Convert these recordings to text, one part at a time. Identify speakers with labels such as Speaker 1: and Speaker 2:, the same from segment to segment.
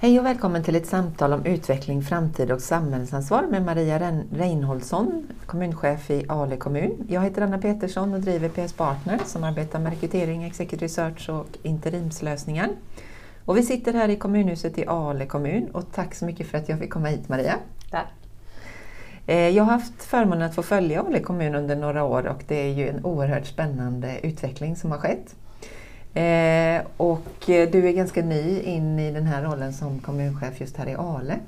Speaker 1: Hej och välkommen till ett samtal om utveckling, framtid och samhällsansvar med Maria Reinholdsson, kommunchef i Ale kommun. Jag heter Anna Petersson och driver PS Partner som arbetar med rekrytering, executive research och interimslösningar. Och vi sitter här i kommunhuset i Ale kommun och tack så mycket för att jag fick komma hit Maria.
Speaker 2: Tack.
Speaker 1: Eh, jag har haft förmånen att få följa Ale kommun under några år och det är ju en oerhört spännande utveckling som har skett. Eh, och eh, du är ganska ny in i den här rollen som kommunchef just här i Ale.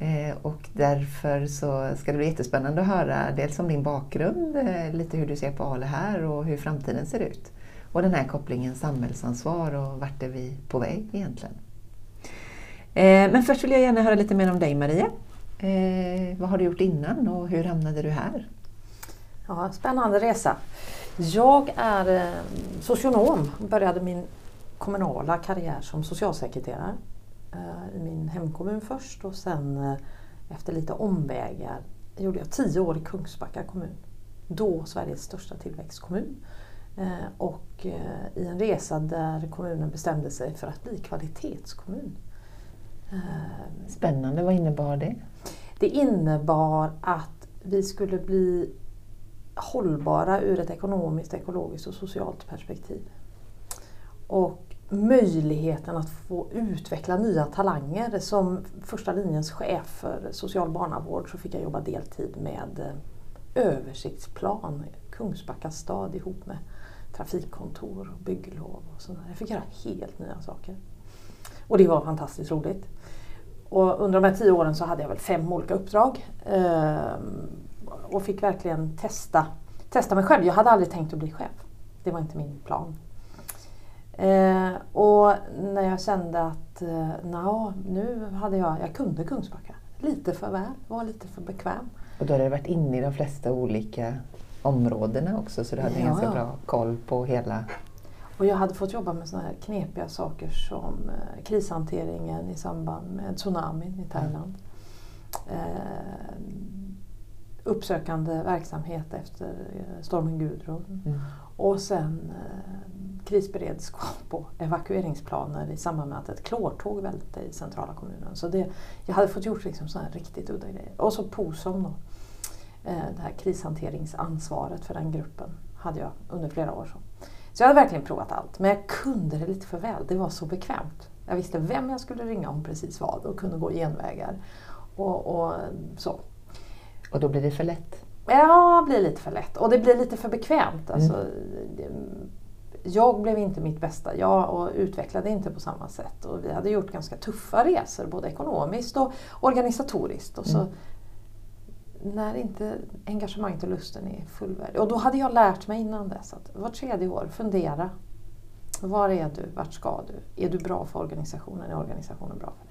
Speaker 1: Eh, och därför så ska det bli jättespännande att höra dels om din bakgrund, eh, lite hur du ser på Ale här och hur framtiden ser ut. Och den här kopplingen samhällsansvar och vart är vi på väg egentligen? Eh, men först vill jag gärna höra lite mer om dig Maria. Eh, vad har du gjort innan och hur hamnade du här?
Speaker 2: Ja, spännande resa. Jag är eh, socionom och började min kommunala karriär som socialsekreterare eh, i min hemkommun först och sen eh, efter lite omvägar gjorde jag tio år i Kungsbacka kommun. Då Sveriges största tillväxtkommun. Och i en resa där kommunen bestämde sig för att bli kvalitetskommun.
Speaker 1: Spännande, vad innebar det?
Speaker 2: Det innebar att vi skulle bli hållbara ur ett ekonomiskt, ekologiskt och socialt perspektiv. Och möjligheten att få utveckla nya talanger. Som första linjens chef för social barnavård så fick jag jobba deltid med eh, översiktsplan, Kungsbacka stad ihop med trafikkontor och bygglov och sådär. Jag fick göra helt nya saker. Och det var fantastiskt roligt. Och under de här tio åren så hade jag väl fem olika uppdrag. Ehm, och fick verkligen testa, testa mig själv. Jag hade aldrig tänkt att bli chef. Det var inte min plan. Eh, och när jag kände att eh, na, nu hade jag, jag kunde Kungsbacka lite för väl, var lite för bekväm.
Speaker 1: Och då hade du varit inne i de flesta olika områdena också så du hade ja, ganska ja. bra koll på hela...
Speaker 2: Och jag hade fått jobba med sådana här knepiga saker som eh, krishanteringen i samband med tsunamin i Thailand. Mm. Eh, uppsökande verksamhet efter eh, stormen Gudrun. Mm. Och sen eh, krisberedskap och evakueringsplaner i samband med att ett klortåg välte i centrala kommunen. Så det, jag hade fått gjort liksom sådana riktigt udda grejer. Och så POSOM då. Eh, det här krishanteringsansvaret för den gruppen hade jag under flera år. Så. så jag hade verkligen provat allt. Men jag kunde det lite för väl. Det var så bekvämt. Jag visste vem jag skulle ringa om precis vad och kunde gå genvägar. Och, och så.
Speaker 1: Och då blir det för lätt?
Speaker 2: Ja, det blir lite för lätt. Och det blir lite för bekvämt. Alltså, mm. Jag blev inte mitt bästa jag och utvecklade inte på samma sätt. Och vi hade gjort ganska tuffa resor, både ekonomiskt och organisatoriskt. Och så, mm. När inte engagemanget och lusten är fullvärdig. Och då hade jag lärt mig innan dess att var tredje år fundera. Var är du? Vart ska du? Är du bra för organisationen? Är organisationen bra för dig?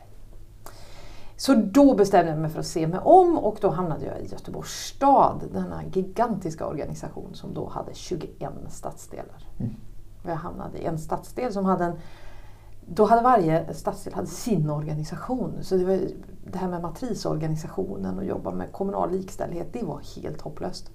Speaker 2: Så då bestämde jag mig för att se mig om och då hamnade jag i Göteborgs stad, denna gigantiska organisation som då hade 21 stadsdelar. Mm. Och jag hamnade i en stadsdel som hade en då hade varje stadsdel hade sin organisation. Så det, var, det här med matrisorganisationen och jobba med kommunal likställdhet, det var helt hopplöst.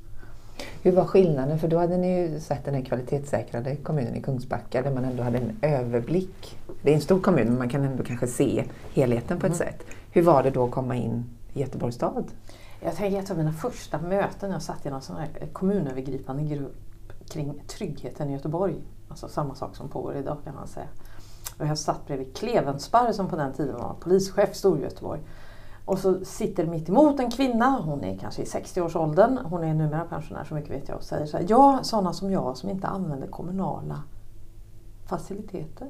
Speaker 1: Hur var skillnaden? För då hade ni ju sett den här kvalitetssäkrade kommunen i Kungsbacka där man ändå hade en överblick. Det är en stor kommun men man kan ändå kanske se helheten på ett mm. sätt. Hur var det då att komma in i Göteborgs stad?
Speaker 2: Jag tänker ett av mina första möten, jag satt i någon sån här kommunövergripande grupp kring tryggheten i Göteborg. Alltså samma sak som pågår idag kan man säga. Och jag satt bredvid Klevensparr som på den tiden var polischef i Storgöteborg. Och så sitter mitt emot en kvinna, hon är kanske i 60-årsåldern, hon är numera pensionär så mycket vet jag och säger så här, ja sådana som jag som inte använder kommunala faciliteter.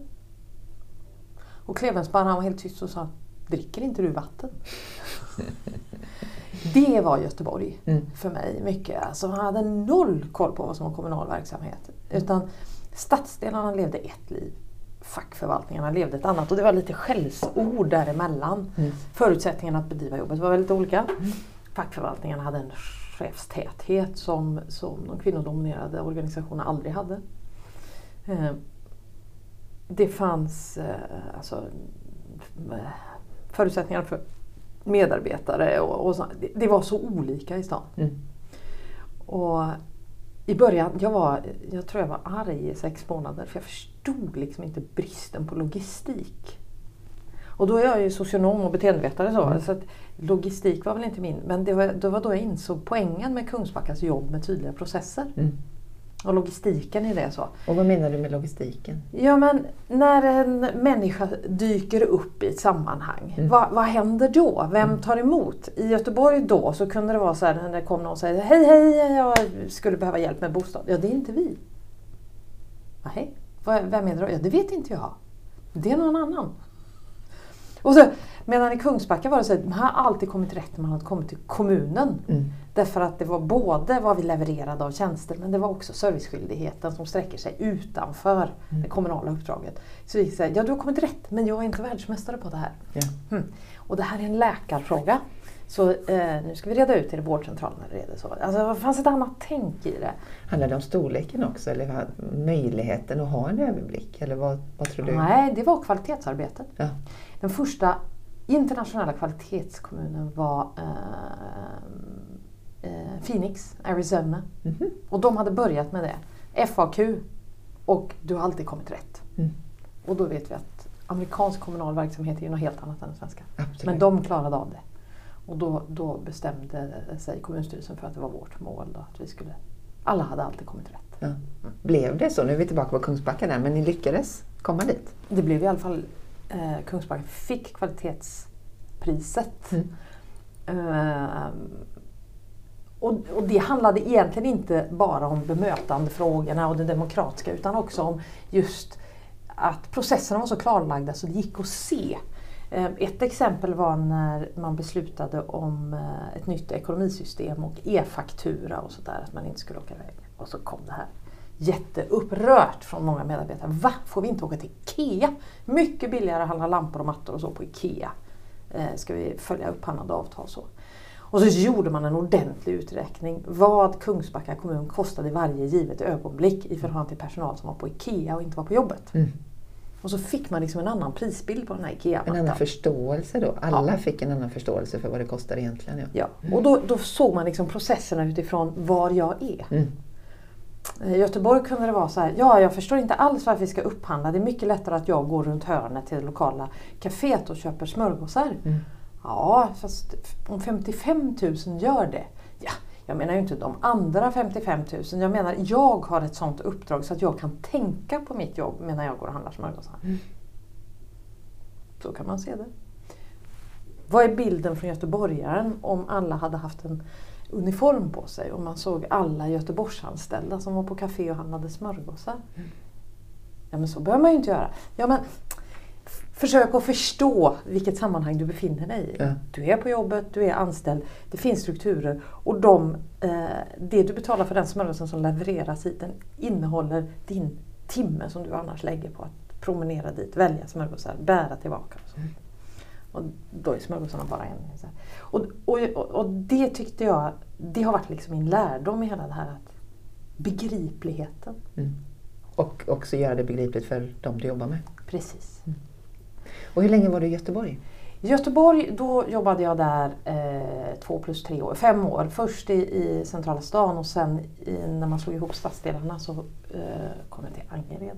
Speaker 2: Och Klevensparr han var helt tyst och sa, dricker inte du vatten? det var Göteborg mm. för mig mycket. Alltså, han hade noll koll på vad som var kommunal verksamhet. Utan stadsdelarna levde ett liv. Fackförvaltningarna levde ett annat och det var lite skällsord däremellan. Mm. Förutsättningarna att bedriva jobbet var väldigt olika. Mm. Fackförvaltningarna hade en chefstäthet som, som de kvinnodominerade organisationerna aldrig hade. Det fanns eh, alltså, förutsättningar för medarbetare och, och så, det, var så olika i stan. Mm. Och i början, jag, var, jag tror jag var arg i sex månader för jag förstod liksom inte bristen på logistik. Och då är jag ju socionom och beteendevetare så,
Speaker 1: Mm.
Speaker 2: så att logistik var väl inte min. Men det var, det var då jag insåg poängen med Kungsbackas jobb med tydliga processer.
Speaker 1: Mm.
Speaker 2: Och logistiken i det så.
Speaker 1: Och vad menar du med logistiken?
Speaker 2: Ja men när en människa dyker upp i ett sammanhang,
Speaker 1: Mm.
Speaker 2: vad, vad händer då? Vem tar emot? I Göteborg då så kunde det vara så här när det kom någon och säger Hej hej, jag skulle behöva hjälp med bostad. Ja det är inte vi. Nej, vem är det då? Ja det vet inte jag. Det är någon annan. Och så, medan i Kungsbacka var det så att man har alltid kommit rätt när man hade kommit till kommunen.
Speaker 1: Mm.
Speaker 2: Därför att det var både vad vi levererade av tjänster men det var också serviceskyldigheten som sträcker sig utanför det kommunala uppdraget. Så vi säger, ja du har kommit rätt men jag är inte världsmästare på det här.
Speaker 1: Ja.
Speaker 2: Mm. Och det här är en läkarfråga. Så eh, nu ska vi reda ut är det vårdcentralen eller är det så? Alltså det fanns ett annat tänk i det.
Speaker 1: Handlar det om storleken också eller möjligheten att ha en överblick? Eller vad, vad tror du?
Speaker 2: Nej, det var kvalitetsarbetet.
Speaker 1: Ja.
Speaker 2: Den första internationella kvalitetskommunen var eh, Phoenix, Arizona.
Speaker 1: Mhm.
Speaker 2: Och de hade börjat med det. FAQ och du har alltid kommit rätt.
Speaker 1: Mm.
Speaker 2: Och då vet vi att amerikansk kommunal verksamhet är ju något helt annat än den svenska.
Speaker 1: Absolut.
Speaker 2: Men de klarade av det. Och då, då bestämde sig kommunstyrelsen för att det var vårt mål. Då, att vi skulle, alla hade alltid kommit rätt.
Speaker 1: Ja. Blev det så? Nu är vi tillbaka på Kungsbacka där, men ni lyckades komma dit?
Speaker 2: Det blev i alla fall, eh, Kungsbacka fick kvalitetspriset.
Speaker 1: Mm.
Speaker 2: Ehm, och, och det handlade egentligen inte bara om bemötandefrågorna och det demokratiska utan också om just att processerna var så klarlagda så det gick att se. Eh, ett exempel var när man beslutade om eh, ett nytt ekonomisystem och e-faktura och sådär, att man inte skulle åka iväg. Och så kom det här jätteupprört från många medarbetare. Va? Får vi inte åka till IKEA? Mycket billigare att handla lampor och mattor och så på IKEA. Eh, ska vi följa upphandlade avtal så. Och så gjorde man en ordentlig uträkning. Vad Kungsbacka kommun kostade i varje givet ögonblick i förhållande till personal som var på IKEA och inte var på jobbet.
Speaker 1: Mm.
Speaker 2: Och så fick man liksom en annan prisbild på den här IKEA.
Speaker 1: En annan förståelse då? Alla
Speaker 2: Ja.
Speaker 1: fick en annan förståelse för vad det kostar egentligen? Ja.
Speaker 2: Ja, och då, då såg man liksom processerna utifrån var jag är.
Speaker 1: Mm.
Speaker 2: I Göteborg kunde det vara så här, ja jag förstår inte alls varför vi ska upphandla. Det är mycket lättare att jag går runt hörnet till det lokala kaféet och köper smörgåsar.
Speaker 1: Mm.
Speaker 2: Ja, fast om 55 000 gör det. Ja, jag menar ju inte de andra 55 000. Jag menar jag har ett sånt uppdrag så att jag kan tänka på mitt jobb medan jag går och handlar smörgåsar.
Speaker 1: Mm.
Speaker 2: Så kan man se det. Vad är bilden från göteborgaren om alla hade haft en uniform på sig och man såg alla Göteborgsanställda som var på café och handlade smörgåsar? Ja men så behöver man ju inte göra. Ja, men försök att förstå vilket sammanhang du befinner dig i.
Speaker 1: Ja.
Speaker 2: Du är på jobbet, du är anställd, det finns strukturer och de, eh, det du betalar för den smörgåsen som levereras hit den innehåller din timme som du annars lägger på att promenera dit, välja smörgåsar, bära tillbaka. Och, så. och då är smörgåsarna bara en. Och, och, och, det tyckte jag, det har varit liksom min lärdom i hela det här att begripligheten.
Speaker 1: Mm. Och också göra det begripligt för de du jobbar med.
Speaker 2: Precis.
Speaker 1: Och hur länge var du i Göteborg?
Speaker 2: I Göteborg då jobbade jag där eh, två plus tre år, fem år. Först i, i centrala stan och sen i, när man slog ihop stadsdelarna så eh, kom jag till Angered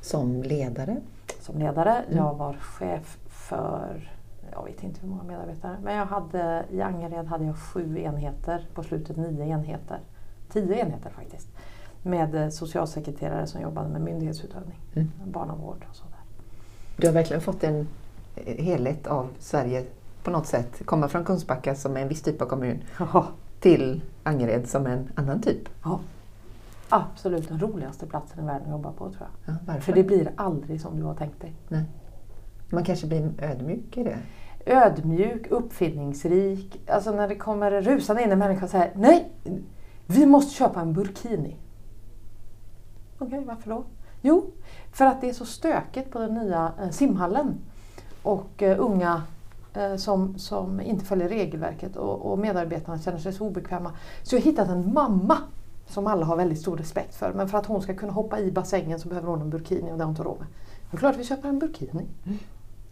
Speaker 1: Som ledare?
Speaker 2: som ledare.
Speaker 1: Mm.
Speaker 2: Jag var chef för, jag vet inte hur många medarbetare, men jag hade, i Angered hade jag sju enheter, på slutet nio enheter. Tio enheter faktiskt. Med eh, socialsekreterare som jobbade med myndighetsutövning,
Speaker 1: Mm.
Speaker 2: barnavård och sådär.
Speaker 1: Du har verkligen fått en eh, helhet av Sverige på något sätt. Komma från Kungsbacka som är en viss typ av kommun
Speaker 2: Ja,
Speaker 1: till Angered som en annan typ.
Speaker 2: ja. Absolut den roligaste platsen i världen att jobba på tror jag.
Speaker 1: Ja?
Speaker 2: För det blir aldrig som du har tänkt dig.
Speaker 1: Nej. Man kanske blir ödmjuk i det?
Speaker 2: Ödmjuk, uppfinningsrik. Alltså när det kommer rusande in en människa och säger Nej, vi måste köpa en burkini. Okej, varför då? Jo, för att det är så stökigt på den nya eh, simhallen. Och eh, unga eh, som, som inte följer regelverket och, och medarbetarna känner sig så obekväma. Så jag har hittat en mamma som alla har väldigt stor respekt för. Men för att hon ska kunna hoppa i bassängen så behöver hon en burkini och det har hon inte råd med. Det är klart vi köper en burkini.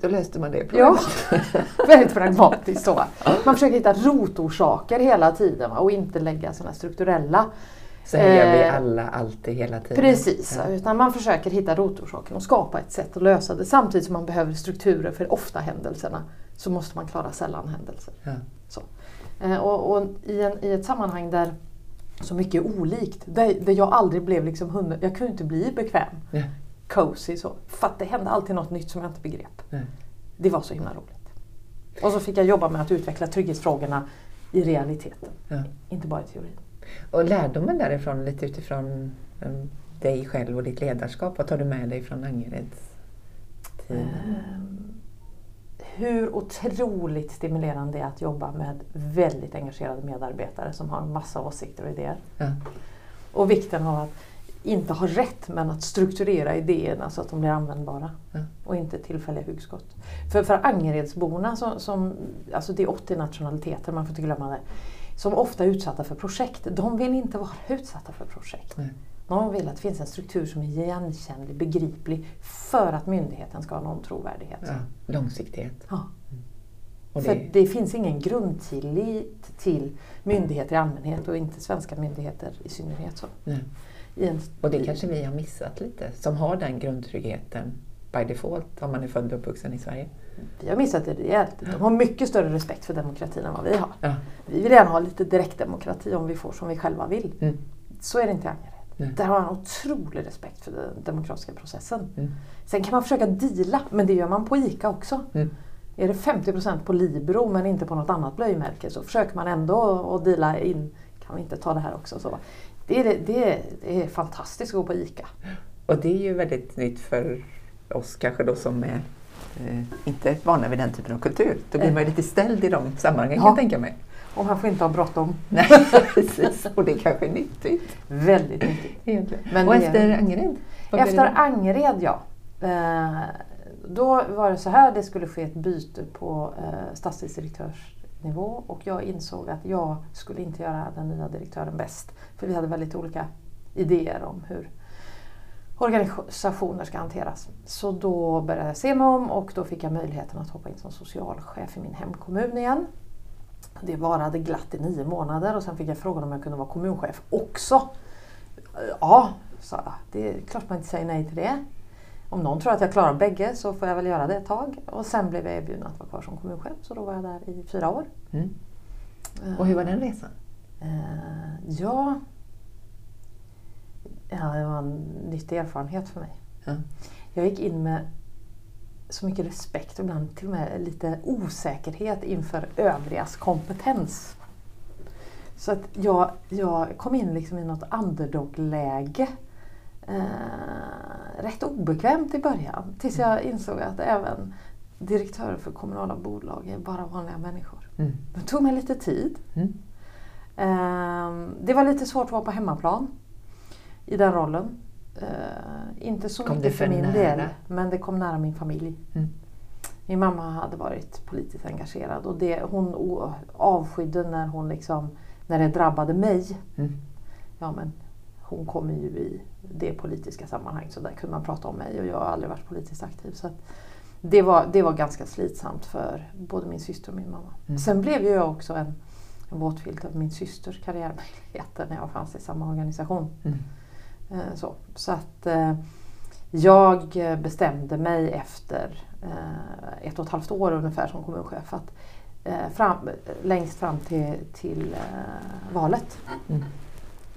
Speaker 1: Då löste man det
Speaker 2: Ja,
Speaker 1: problemet.
Speaker 2: väldigt pragmatiskt så. Man försöker hitta rotorsaker hela tiden och inte lägga sådana strukturella
Speaker 1: Så här gör vi
Speaker 2: Eh,
Speaker 1: alla alltid hela tiden.
Speaker 2: Precis,
Speaker 1: Ja.
Speaker 2: utan man försöker hitta rotorsaken och skapa ett sätt att lösa det samtidigt som man behöver strukturer för ofta händelserna så måste man klara sällan händelser.
Speaker 1: Ja.
Speaker 2: Eh, Och, och i, en, i ett sammanhang där så mycket är olikt, där, där jag aldrig blev liksom hundra, jag kunde inte bli bekväm,
Speaker 1: Ja.
Speaker 2: cozy så, för att det hände alltid något nytt som jag inte begrep.
Speaker 1: Nej.
Speaker 2: Det var så himla roligt. Och så fick jag jobba med att utveckla trygghetsfrågorna i realiteten,
Speaker 1: Ja.
Speaker 2: inte bara i teorin.
Speaker 1: Och lärdomen därifrån, lite utifrån um, dig själv och ditt ledarskap, vad tar du med dig från Angereds tid?
Speaker 2: Ehm, hur otroligt stimulerande det är att jobba med väldigt engagerade medarbetare som har en massa åsikter och idéer.
Speaker 1: Ja.
Speaker 2: Och vikten av att inte ha rätt men att strukturera idéerna så att de blir användbara.
Speaker 1: Ja.
Speaker 2: Och inte tillfälliga hugskott. För, för Angeredsborna, som, som, alltså det är 80 nationaliteter, man får inte glömma det, som ofta är utsatta för projekt, de vill inte vara utsatta för projekt.
Speaker 1: Nej.
Speaker 2: De vill att det finns en struktur som är igenkännlig, begriplig, för att myndigheten ska ha någon trovärdighet.
Speaker 1: Ja. Långsiktighet.
Speaker 2: Ja.
Speaker 1: Och
Speaker 2: För
Speaker 1: det,
Speaker 2: det finns ingen grundtillit till myndigheter i allmänhet och inte svenska myndigheter i synnerhet. Så. en,
Speaker 1: och det kanske vi har missat lite, som har den grundtryggheten by default om man är född och uppvuxen i Sverige.
Speaker 2: Vi har missat det rejält. De har mycket större respekt för demokratin än vad vi har.
Speaker 1: Ja.
Speaker 2: Vi vill gärna ha lite direktdemokrati om vi får som vi själva vill.
Speaker 1: Mm.
Speaker 2: Så är det inte i Angered. Där har man otrolig respekt för den demokratiska processen.
Speaker 1: Mm.
Speaker 2: Sen kan man försöka deala, men det gör man på ICA också.
Speaker 1: Mm.
Speaker 2: Är det 50% på Libro men inte på något annat blöjmärke så försöker man ändå att deala in. Kan vi inte ta det här också? Så. Det, är, det, det är fantastiskt att gå på ICA.
Speaker 1: Och det är ju väldigt nytt för oss kanske då som är eh, inte vana vid den typen av kultur. Då blir man ju lite ställd i de sammanhangen kan
Speaker 2: Ja.
Speaker 1: jag tänka mig.
Speaker 2: Och man får inte ha bråttom.
Speaker 1: Nej, precis. Och det är kanske är nyttigt
Speaker 2: Väldigt nyttigt.
Speaker 1: egentligen.
Speaker 2: Men
Speaker 1: och efter Angered?
Speaker 2: Efter? Angered, ja. Eh, då var det så här, det skulle ske ett byte på eh, stadsdelsdirektörsnivå och jag insåg att jag skulle inte göra den nya direktören bäst. För vi hade väldigt olika idéer om hur organisationer ska hanteras. Så då började jag se mig om och då fick jag möjligheten att hoppa in som socialchef i min hemkommun igen. Det varade glatt i nio månader och sen fick jag frågan om jag kunde vara kommunchef också. Ja, sa jag. Det är klart man inte säger nej till det. Om någon tror att jag klarar bägge så får jag väl göra det ett tag. Och sen blev jag erbjuden att vara kvar som kommunchef så då var jag där i fyra år.
Speaker 1: Mm. Och hur var den resan?
Speaker 2: Eh, ja, ja, det var en nyttig erfarenhet för mig.
Speaker 1: Ja.
Speaker 2: Jag gick in med så mycket respekt och ibland till och med lite osäkerhet inför övrigas kompetens. Så att jag, jag kom in liksom i något underdog-läge. Eh, rätt obekvämt i början tills jag insåg att även direktörer för kommunala bolag är bara vanliga människor.
Speaker 1: Mm.
Speaker 2: Det tog mig lite tid.
Speaker 1: Mm.
Speaker 2: Ehm, det var lite svårt att vara på hemmaplan i den rollen. Eh, inte så
Speaker 1: Kom
Speaker 2: mycket för
Speaker 1: för
Speaker 2: min
Speaker 1: nära?
Speaker 2: del, men det kom nära min familj.
Speaker 1: Mm.
Speaker 2: Min mamma hade varit politiskt engagerad och det, hon avskydde när, hon liksom, när det drabbade mig.
Speaker 1: Mm.
Speaker 2: Ja, men hon kommer ju i det politiska sammanhang så där kunde man prata om mig och jag har aldrig varit politiskt aktiv. Så det, var, det var ganska slitsamt för både min syster och min mamma.
Speaker 1: Mm.
Speaker 2: Sen blev ju jag också en, en våtfilt av min systers karriärmöjligheter när jag fanns i samma organisation.
Speaker 1: Mm.
Speaker 2: Eh, Så, så att eh, jag bestämde mig efter eh, ett och ett halvt år ungefär som kommunchef att fram, längst fram till, till valet
Speaker 1: Mm.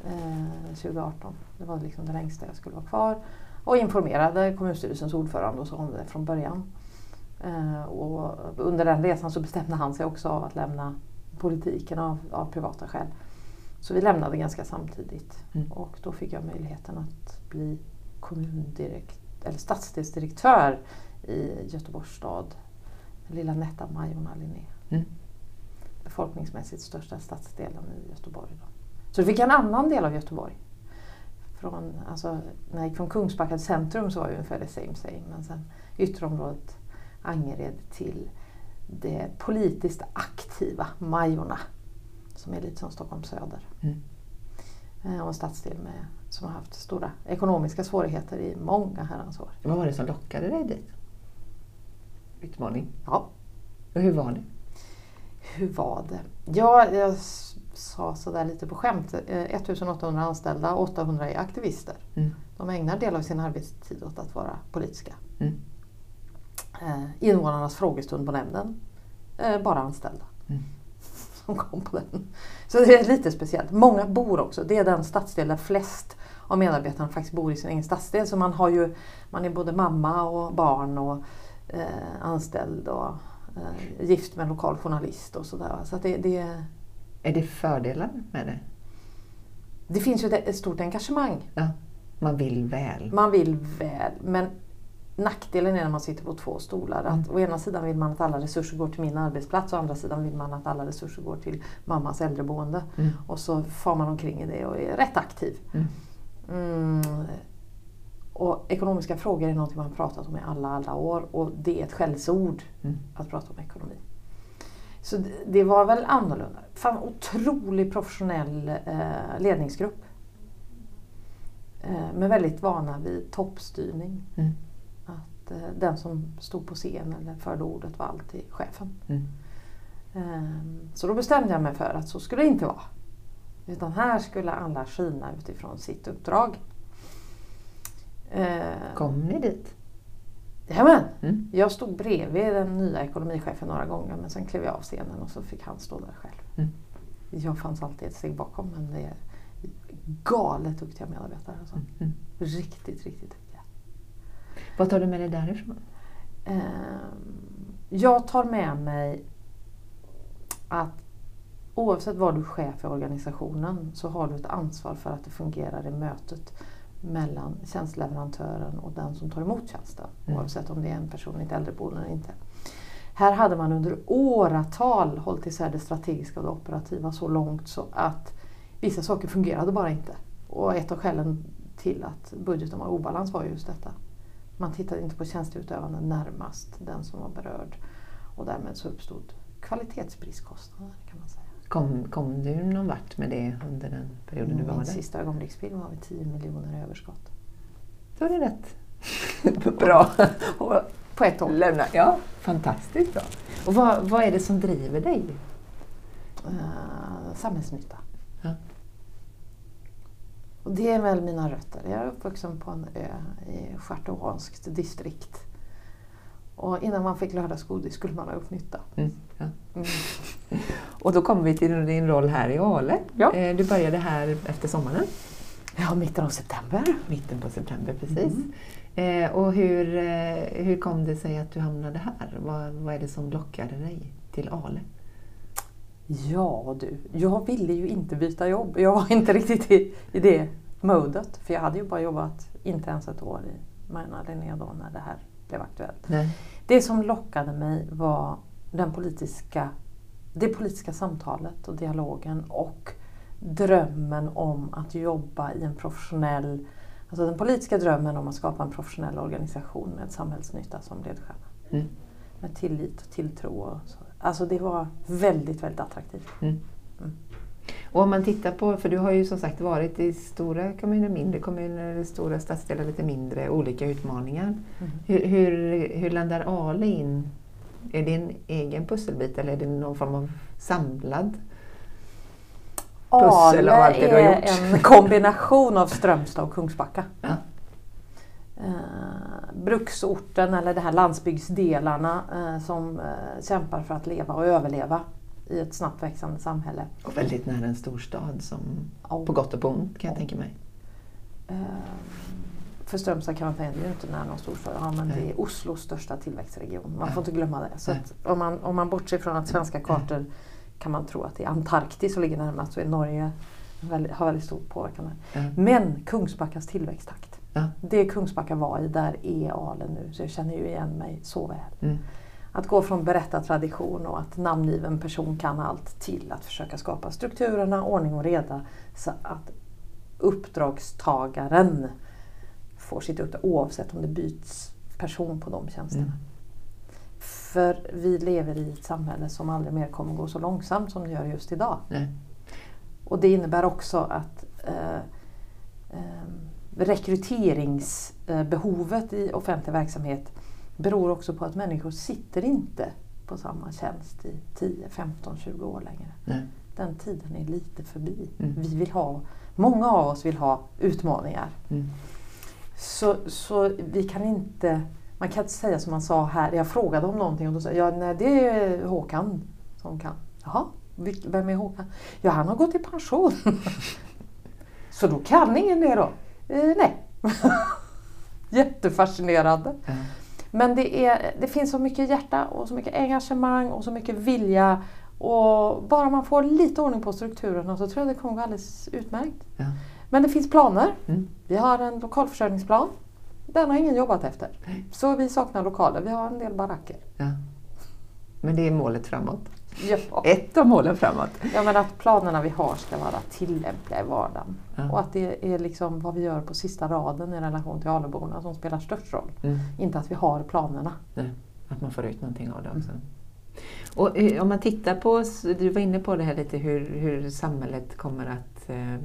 Speaker 2: eh, 2018. Det var liksom det längsta jag skulle vara kvar. Och informerade kommunstyrelsens ordförande och så om det från början. Och under den resan så bestämde han sig också av att lämna politiken av, av privata skäl. Så vi lämnade ganska samtidigt
Speaker 1: Mm.
Speaker 2: och då fick jag möjligheten att bli kommundirekt, eller stadsdelsdirektör i Göteborgs stad. Den lilla nätta Majorna Linné.
Speaker 1: Mm.
Speaker 2: Befolkningsmässigt största stadsdelen i Göteborg. Då. Så då fick jag en annan del av Göteborg. Från, alltså, när jag gick från Kungsbacka till centrum så var det ungefär det same same. Men sen ytterområdet Angered till det politiskt aktiva Majorna. Som är lite som Stockholm söder.
Speaker 1: Mm.
Speaker 2: Eh, Och en stadsdel med, som har haft stora ekonomiska svårigheter i många herrans år.
Speaker 1: Vad var det som lockade dig dit? Utmaning.
Speaker 2: Ja,
Speaker 1: Och hur var det?
Speaker 2: hur var det? Ja, jag sa sådär lite på skämt, eh, 1800 anställda, 800 är aktivister.
Speaker 1: Mm.
Speaker 2: De ägnar del av sin arbetstid åt att vara politiska.
Speaker 1: Mm.
Speaker 2: Eh, invånarnas frågestund på nämnden, eh, bara anställda.
Speaker 1: Mm.
Speaker 2: Som kom på den. Så det är lite speciellt. Många bor också, det är den stadsdel där flest av medarbetarna faktiskt bor i sin egen stadsdel. Så man, har ju, man är både mamma och barn och eh, anställd och eh, gift med en lokal journalist och sådär. Så det, det,
Speaker 1: Är det fördelar med det?
Speaker 2: det finns ju ett stort engagemang.
Speaker 1: Ja. Man vill väl.
Speaker 2: Man vill väl, men nackdelen är när man sitter på två stolar. Att
Speaker 1: Mm.
Speaker 2: Å ena sidan vill man att alla resurser går till min arbetsplats, å andra sidan vill man att alla resurser går till mammas äldreboende.
Speaker 1: Mm.
Speaker 2: Och så far man omkring i det och är rätt aktiv.
Speaker 1: Mm.
Speaker 2: Mm. Och ekonomiska frågor är något man pratat om i alla, alla år och det är ett skällsord
Speaker 1: Mm.
Speaker 2: att prata om ekonomi. Så det, det var väl annorlunda. Fan, otroligt professionell eh, ledningsgrupp. Eh, men väldigt vana vid toppstyrning.
Speaker 1: Mm.
Speaker 2: Att eh, den som stod på scen eller förde ordet var alltid chefen.
Speaker 1: Mm.
Speaker 2: Eh, så då bestämde jag mig för att så skulle det inte vara. Utan här skulle alla skina utifrån sitt uppdrag. Eh,
Speaker 1: Kom ni dit?
Speaker 2: Jajamän!
Speaker 1: Mm.
Speaker 2: Jag stod bredvid den nya ekonomichefen några gånger men sen klev jag av scenen och så fick han stå där själv.
Speaker 1: Mm.
Speaker 2: Jag fanns alltid ett steg bakom men det är galet duktiga medarbetare. Alltså.
Speaker 1: Mm.
Speaker 2: Riktigt, riktigt duktiga.
Speaker 1: Vad tar du med dig därifrån?
Speaker 2: Ehm, Jag tar med mig att oavsett var du är chef i organisationen så har du ett ansvar för att det fungerar i mötet mellan tjänstleverantören och den som tar emot tjänsten.
Speaker 1: Mm.
Speaker 2: Oavsett om det är en person i ett äldreboende eller inte. Här hade man under åratal hållit isär det strategiska och det operativa så långt så att vissa saker fungerade bara inte. Och ett av skälen till att budgeten var i obalans var just detta. Man tittade inte på tjänsteutövande närmast den som var berörd. Och därmed så uppstod kvalitetsbristkostnader kan man säga.
Speaker 1: Kom, kom du någon vart med det under den perioden du var
Speaker 2: Min
Speaker 1: där?
Speaker 2: sista ögonblicksbild var vi 10 miljoner i överskott.
Speaker 1: Då är det rätt. Bra.
Speaker 2: På ett år.
Speaker 1: lämna. Ja, fantastiskt bra. Och vad, vad är det som driver dig?
Speaker 2: Eh, samhällsnytta. Och det är väl mina rötter. Jag är uppvuxen på en ö i Stjärtåhanskt distrikt. Och innan man fick lördagsgodis skulle man ha gjort nytta.
Speaker 1: Mm, ja.
Speaker 2: Mm.
Speaker 1: Och då kommer vi till din roll här i Ale.
Speaker 2: Ja.
Speaker 1: Eh, Du började här efter sommaren,
Speaker 2: Ja, mitten av september.
Speaker 1: mitten på september precis.
Speaker 2: Mm.
Speaker 1: Eh, Och hur, eh, hur kom det sig att du hamnade här? Vad, vad är det som lockade dig till Ale?
Speaker 2: Ja du, jag ville ju inte byta jobb. Jag var inte riktigt i, i det modet. För jag hade ju bara jobbat inte ens ett år i Majorna Linné då när det här blev aktuellt.
Speaker 1: Nej.
Speaker 2: Det som lockade mig var den politiska, det politiska samtalet och dialogen och drömmen om att jobba i en professionell, alltså den politiska drömmen om att skapa en professionell organisation med samhällsnytta som ledstjärna.
Speaker 1: Mm.
Speaker 2: Med tillit och tilltro. Och så. Alltså det var väldigt, väldigt attraktivt.
Speaker 1: Mm.
Speaker 2: Mm.
Speaker 1: Och om man tittar på, för du har ju som sagt varit i stora kommuner, mindre kommuner, stora stadsdelar, lite mindre, olika utmaningar.
Speaker 2: Mm.
Speaker 1: Hur, hur, hur landar Ale in? Är det en egen pusselbit eller är det någon form av samlad? Pussel av allt det du har
Speaker 2: är
Speaker 1: gjort.
Speaker 2: en kombination av Strömstad och Kungsbacka.
Speaker 1: Ja.
Speaker 2: Eh, bruksorten eller de här landsbygdsdelarna eh, som eh, kämpar för att leva och överleva i ett snabbt växande samhälle.
Speaker 1: Och väldigt nära en storstad som
Speaker 2: Och,
Speaker 1: på gott och på ont kan jag tänka mig.
Speaker 2: eh, för Strömstad kan man säga, det är ju inte nära någon storstad, ja, men
Speaker 1: Nej.
Speaker 2: det är Oslos största tillväxtregion. Man
Speaker 1: Ja.
Speaker 2: får inte glömma det. Så om, man, om man bortser från att svenska kartor kan man tro att det är Antarktis som ligger närmast så är Norge väldigt, har väldigt stor påverkan där.
Speaker 1: Ja.
Speaker 2: Men Kungsbackas tillväxttakt.
Speaker 1: Ja.
Speaker 2: Det Kungsbacka var i, där är Ale nu. Så jag känner ju igen mig så väl.
Speaker 1: Mm.
Speaker 2: Att gå från berättartradition och att namngiven person kan allt till att försöka skapa strukturerna, ordning och reda så att uppdragstagaren får sitt uppdrag oavsett om det byts person på de tjänsterna.
Speaker 1: Mm.
Speaker 2: För vi lever i ett samhälle som aldrig mer kommer gå så långsamt som det gör just idag.
Speaker 1: Nej.
Speaker 2: Och det innebär också att eh, eh, rekryteringsbehovet i offentlig verksamhet beror också på att människor sitter inte på samma tjänst i 10, 15, 20 år längre.
Speaker 1: Nej.
Speaker 2: den tiden är lite förbi.
Speaker 1: Mm.
Speaker 2: Vi vill ha, många av oss vill ha utmaningar.
Speaker 1: Mm.
Speaker 2: Så, så vi kan inte, man kan inte säga som man sa här, jag frågade om någonting och då sa jag, nej det är Håkan som kan. Jaha, vem är Håkan? Ja, han har gått i pension. så då kan ingen det då? Eh, nej. Jättefascinerande.
Speaker 1: Ja.
Speaker 2: Men det, är, det finns så mycket hjärta och så mycket engagemang och så mycket vilja. Och bara man får lite ordning på strukturerna så tror jag det kommer gå alldeles utmärkt.
Speaker 1: Ja.
Speaker 2: Men det finns planer.
Speaker 1: Mm.
Speaker 2: Vi har en lokalförsörjningsplan. Den har ingen jobbat efter.
Speaker 1: Nej.
Speaker 2: Så vi saknar lokaler. Vi har en del baracker.
Speaker 1: Ja. Men det är målet framåt.
Speaker 2: Ja,
Speaker 1: Ett av målen framåt.
Speaker 2: ja men att planerna vi har ska vara tillämpliga i vardagen.
Speaker 1: Ja.
Speaker 2: Och att det är liksom vad vi gör på sista raden i relation till Aluborna som spelar störst roll.
Speaker 1: Mm.
Speaker 2: Inte att vi har planerna.
Speaker 1: Nej, att man får ut någonting av det också. Och eh, om man tittar på, du var inne på det här lite hur, hur samhället kommer att eh,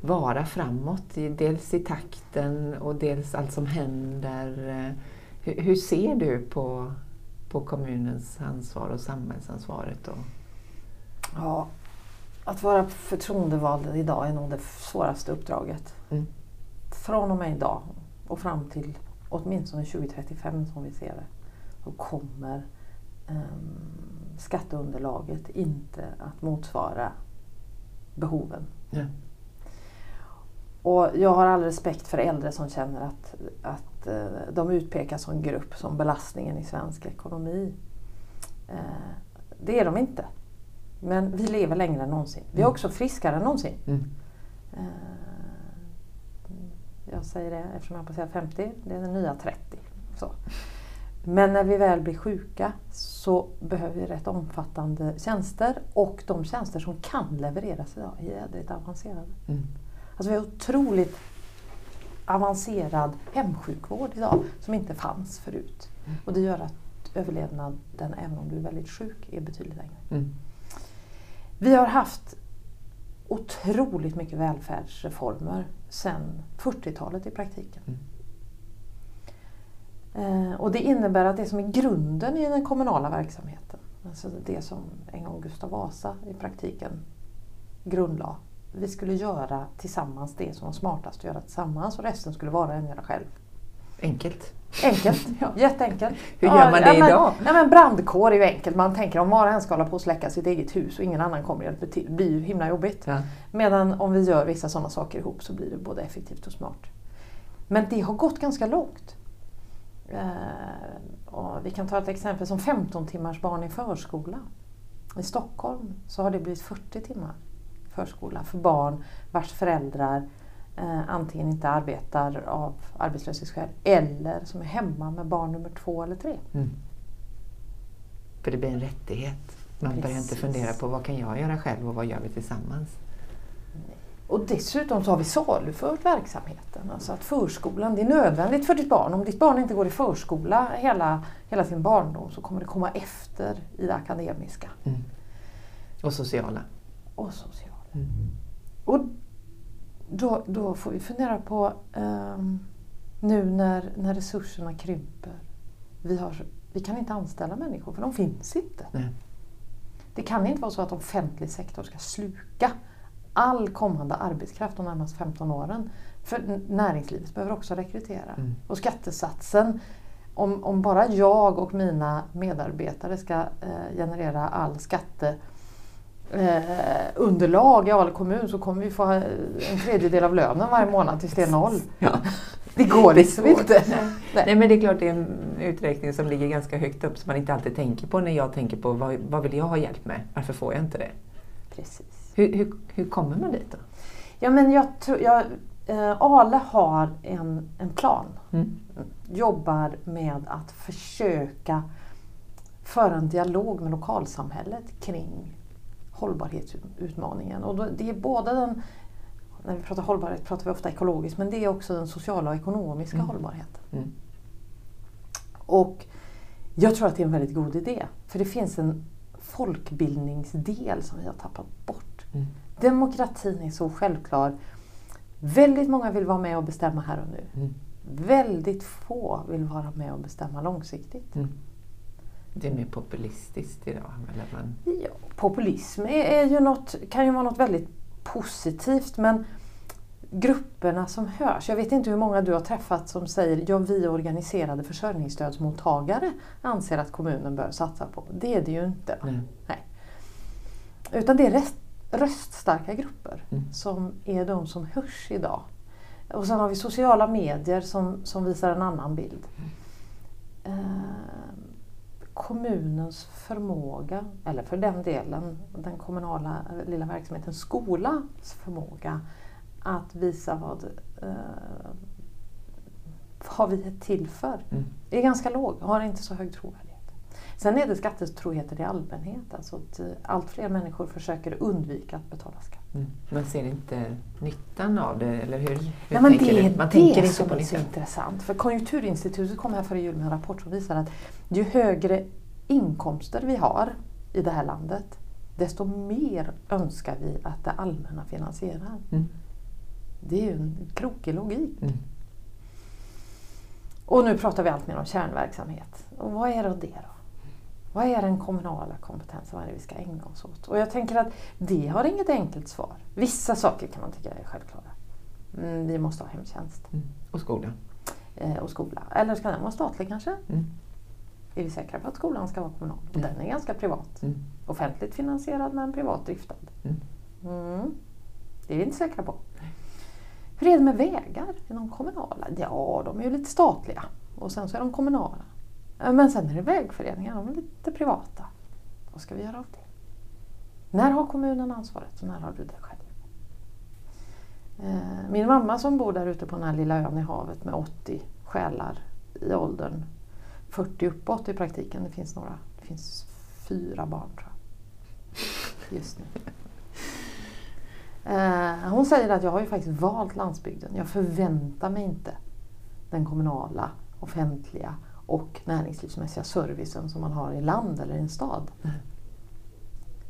Speaker 1: vara framåt. Dels i takten och dels allt som händer. Eh, Hur, hur ser du på, på kommunens ansvar och samhällsansvaret? Och,
Speaker 2: Ja, att vara förtroendevald idag är nog det svåraste uppdraget.
Speaker 1: Mm.
Speaker 2: Från och med idag och fram till åtminstone 2035 som vi ser det, så kommer ehm, skatteunderlaget inte att motsvara behoven.
Speaker 1: ja.
Speaker 2: Och jag har all respekt för äldre som känner att, att eh, de utpekas som grupp som belastningen i svensk ekonomi. Eh, det är de inte. Men vi lever längre än någonsin. Vi är
Speaker 1: Mm.
Speaker 2: också friskare än någonsin.
Speaker 1: Mm.
Speaker 2: Eh, jag säger det eftersom jag passerar 50, det är den nya 30. Så. Men när vi väl blir sjuka så behöver vi rätt omfattande tjänster och de tjänster som kan levereras idag är jädrigt avancerade.
Speaker 1: Mm.
Speaker 2: Alltså vi har otroligt avancerad hemsjukvård idag som inte fanns förut.
Speaker 1: Mm.
Speaker 2: Och det gör att överlevnaden, även om du är väldigt sjuk, är betydligt längre.
Speaker 1: Mm.
Speaker 2: Vi har haft otroligt mycket välfärdsreformer sedan 40-talet i praktiken. Eh, och det innebär att det som är grunden i den kommunala verksamheten, alltså det som en gång Gustav Vasa i praktiken grundlade, vi skulle göra tillsammans det som var smartast att göra tillsammans och resten skulle var och en göra själv.
Speaker 1: Enkelt.
Speaker 2: Enkelt,
Speaker 1: Ja.
Speaker 2: jätteenkelt.
Speaker 1: Hur gör man det
Speaker 2: ja, men,
Speaker 1: idag?
Speaker 2: Ja, men brandkår är ju enkelt. Man tänker om var och en ska hålla på att släcka sitt eget hus och ingen annan kommer och hjälper till. Det blir ju himla jobbigt.
Speaker 1: Ja.
Speaker 2: Medan om vi gör vissa sådana saker ihop så blir det både effektivt och smart. Men det har gått ganska långt. Eh, och vi kan ta ett exempel som 15 timmars barn i förskola. I Stockholm så har det blivit 40 timmar förskola för barn vars föräldrar eh, antingen inte arbetar av arbetslöshetsskäl eller som är hemma med barn nummer två eller tre.
Speaker 1: Mm. För det blir en rättighet. Man börjar inte
Speaker 2: Precis.
Speaker 1: fundera på vad kan jag göra själv och vad gör vi tillsammans?
Speaker 2: Och dessutom så har vi salufört verksamheten. Alltså att förskolan, det är nödvändigt för ditt barn. Om ditt barn inte går i förskola hela, hela sin barndom så kommer det komma efter i det akademiska
Speaker 1: Mm. Och sociala.
Speaker 2: och sociala.
Speaker 1: Mm.
Speaker 2: Och då, då får vi fundera på ehm, nu när, när resurserna krymper. Vi, har, vi kan inte anställa människor för de finns inte.
Speaker 1: Nej.
Speaker 2: Det kan inte vara så att offentlig sektor ska sluka all kommande arbetskraft de närmaste 15 åren. För näringslivet behöver också rekrytera.
Speaker 1: Mm.
Speaker 2: Och skattesatsen, om, om bara jag och mina medarbetare ska eh, generera all skatte eh, underlag i Ale kommun så kommer vi få en tredjedel av lönen varje månad tills det är noll.
Speaker 1: Ja.
Speaker 2: Det går
Speaker 1: Det
Speaker 2: liksom
Speaker 1: svårt.
Speaker 2: inte.
Speaker 1: Nej men det är klart det är en uträkning som ligger ganska högt upp som man inte alltid tänker på när jag tänker på vad, vad vill jag ha hjälp med? Varför får jag inte det?
Speaker 2: Precis.
Speaker 1: Hur, hur, hur kommer man dit då?
Speaker 2: Ja, men jag tror, jag, eh, Ale har en, en plan.
Speaker 1: Mm.
Speaker 2: Jobbar med att försöka föra en dialog med lokalsamhället kring hållbarhetsutmaningen. Och då, det är både den, när vi pratar hållbarhet pratar vi ofta ekologiskt, men det är också den sociala och ekonomiska
Speaker 1: Mm.
Speaker 2: hållbarheten.
Speaker 1: Mm.
Speaker 2: Och jag tror att det är en väldigt god idé. För det finns en folkbildningsdel som vi har tappat bort.
Speaker 1: Mm.
Speaker 2: Demokratin är så självklar. Väldigt många vill vara med och bestämma här och nu.
Speaker 1: Mm.
Speaker 2: Väldigt få vill vara med och bestämma långsiktigt.
Speaker 1: Mm. Det är mer populistiskt idag? Eller man...
Speaker 2: ja, populism är, är ju något, kan ju vara något väldigt positivt men grupperna som hörs. Jag vet inte hur många du har träffat som säger ja, vi organiserade försörjningsstödsmottagare anser att kommunen bör satsa på. Det är det ju inte.
Speaker 1: Nej.
Speaker 2: Nej. Utan det är röst, röststarka grupper
Speaker 1: Mm.
Speaker 2: som är de som hörs idag. Och sen har vi sociala medier som, som visar en annan bild. Eh, kommunens förmåga, eller för den delen den kommunala lilla verksamheten, skolans förmåga att visa vad, eh, vad vi är till för.
Speaker 1: Mm.
Speaker 2: är ganska låg, har inte så hög trovärdighet. Sen är det skattetroheten i allmänhet, alltså att eh, allt fler människor försöker undvika att betala skatt.
Speaker 1: Man ser inte nyttan av det, eller hur? hur
Speaker 2: Ja, men
Speaker 1: tänker
Speaker 2: det är
Speaker 1: Man
Speaker 2: det
Speaker 1: tänker inte
Speaker 2: som
Speaker 1: på
Speaker 2: är så
Speaker 1: nyttan.
Speaker 2: intressant. För Konjunkturinstitutet kom här före jul med en rapport som visar att ju högre inkomster vi har i det här landet, desto mer önskar vi att det allmänna finansierar.
Speaker 1: Mm.
Speaker 2: Det är ju en krokig logik.
Speaker 1: Mm.
Speaker 2: Och nu pratar vi allt mer om kärnverksamhet. Och vad är då det då? Vad är den kommunala kompetensen? Vad är det vi ska ägna oss åt? Och jag tänker att det har inget enkelt svar. Vissa saker kan man tycka är självklara. Mm, vi måste ha hemtjänst
Speaker 1: Mm. Och skolan.
Speaker 2: eh, och skola. Eller ska den vara statlig kanske?
Speaker 1: Mm.
Speaker 2: Är vi säkra på att skolan ska vara kommunal?
Speaker 1: Mm.
Speaker 2: Den är ganska privat.
Speaker 1: Mm.
Speaker 2: Offentligt finansierad men privat driftad.
Speaker 1: Mm.
Speaker 2: Mm. Det är vi inte säkra på. Hur är det med vägar? Är de kommunala? Ja, de är ju lite statliga. Och sen så är de kommunala. Men sen är det vägföreningar, de är lite privata. Vad ska vi göra av det? När har kommunen ansvaret och när har du det själv? Eh, min mamma som bor där ute på den här lilla ön i havet med 80 själar i åldern 40 uppåt i praktiken. Det finns några, det finns fyra barn tror jag. Just nu. Eh, hon säger att jag har ju faktiskt valt landsbygden. Jag förväntar mig inte den kommunala, offentliga och näringslivsmässiga servicen som man har i land eller i en stad.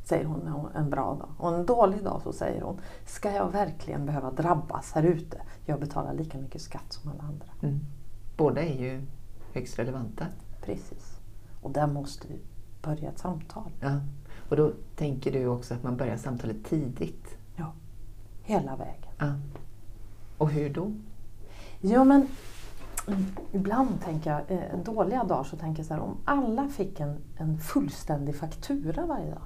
Speaker 2: Säger hon en bra dag. Och en dålig dag så säger hon, ska jag verkligen behöva drabbas här ute? Jag betalar lika mycket skatt som alla andra.
Speaker 1: Mm. Båda är ju högst relevanta.
Speaker 2: Precis. Och där måste vi börja ett samtal.
Speaker 1: Ja. Och då tänker du också att man börjar samtalet tidigt.
Speaker 2: Ja. Hela vägen.
Speaker 1: Ja. Och hur då?
Speaker 2: Ja men ibland tänker jag, eh, en dåliga dag så tänker jag så här, om alla fick en, en fullständig faktura varje dag.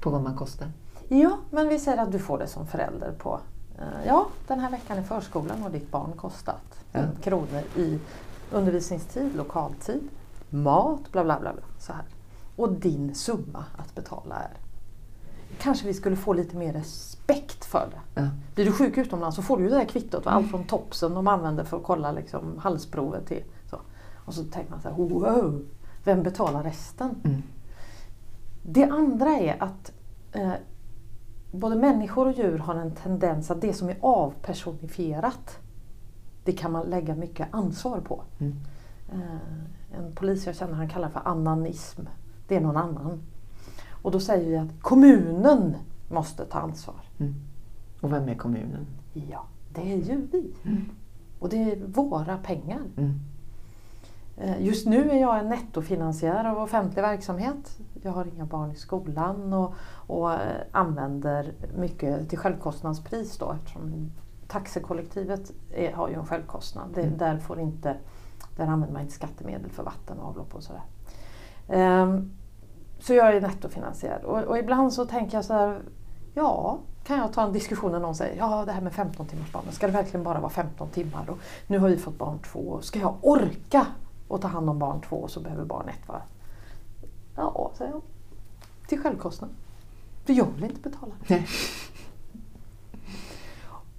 Speaker 1: På vad man kostar?
Speaker 2: Ja, men vi säger att du får det som förälder på, eh, ja den här veckan i förskolan har ditt barn kostat
Speaker 1: Ja.
Speaker 2: kronor i undervisningstid, lokaltid, mat, bla bla bla. bla så här. Och din summa att betala är. Kanske vi skulle få lite mer respekt för det.
Speaker 1: Ja.
Speaker 2: Blir du sjuk utomlands så får du ju det här kvittot. Allt från topsen de använder för att kolla liksom, halsprovet till så. Och så tänker man så här, wow, vem betalar resten?
Speaker 1: Mm.
Speaker 2: Det andra är att eh, både människor och djur har en tendens att det som är avpersonifierat, det kan man lägga mycket ansvar på.
Speaker 1: Mm.
Speaker 2: Eh, en polis jag känner han kallar för ananism. Det är någon annan. Och då säger vi att kommunen måste ta ansvar.
Speaker 1: Mm. Och vem är kommunen?
Speaker 2: Ja, det är ju vi.
Speaker 1: Mm.
Speaker 2: Och det är våra pengar.
Speaker 1: Mm.
Speaker 2: Eh, Just nu är jag en nettofinansiär av offentlig verksamhet. Jag har inga barn i skolan och, och eh, använder mycket till självkostnadspris då eftersom taxekollektivet är, har ju en självkostnad. Det,
Speaker 1: Mm.
Speaker 2: där, får inte, där använder man inte skattemedel för vatten och avlopp och sådär. Ehm, så jag är nettofinansiär och, och ibland så tänker jag så här, ja, kan jag ta en diskussion när någon säger ja det här med 15 timmars barn, ska det verkligen bara vara 15 timmar? Och nu har vi fått barn två, ska jag orka att ta hand om barn två så behöver barn ett vara? Ja, säger jag. Till självkostnad. För jag vill inte betala.
Speaker 1: Nej.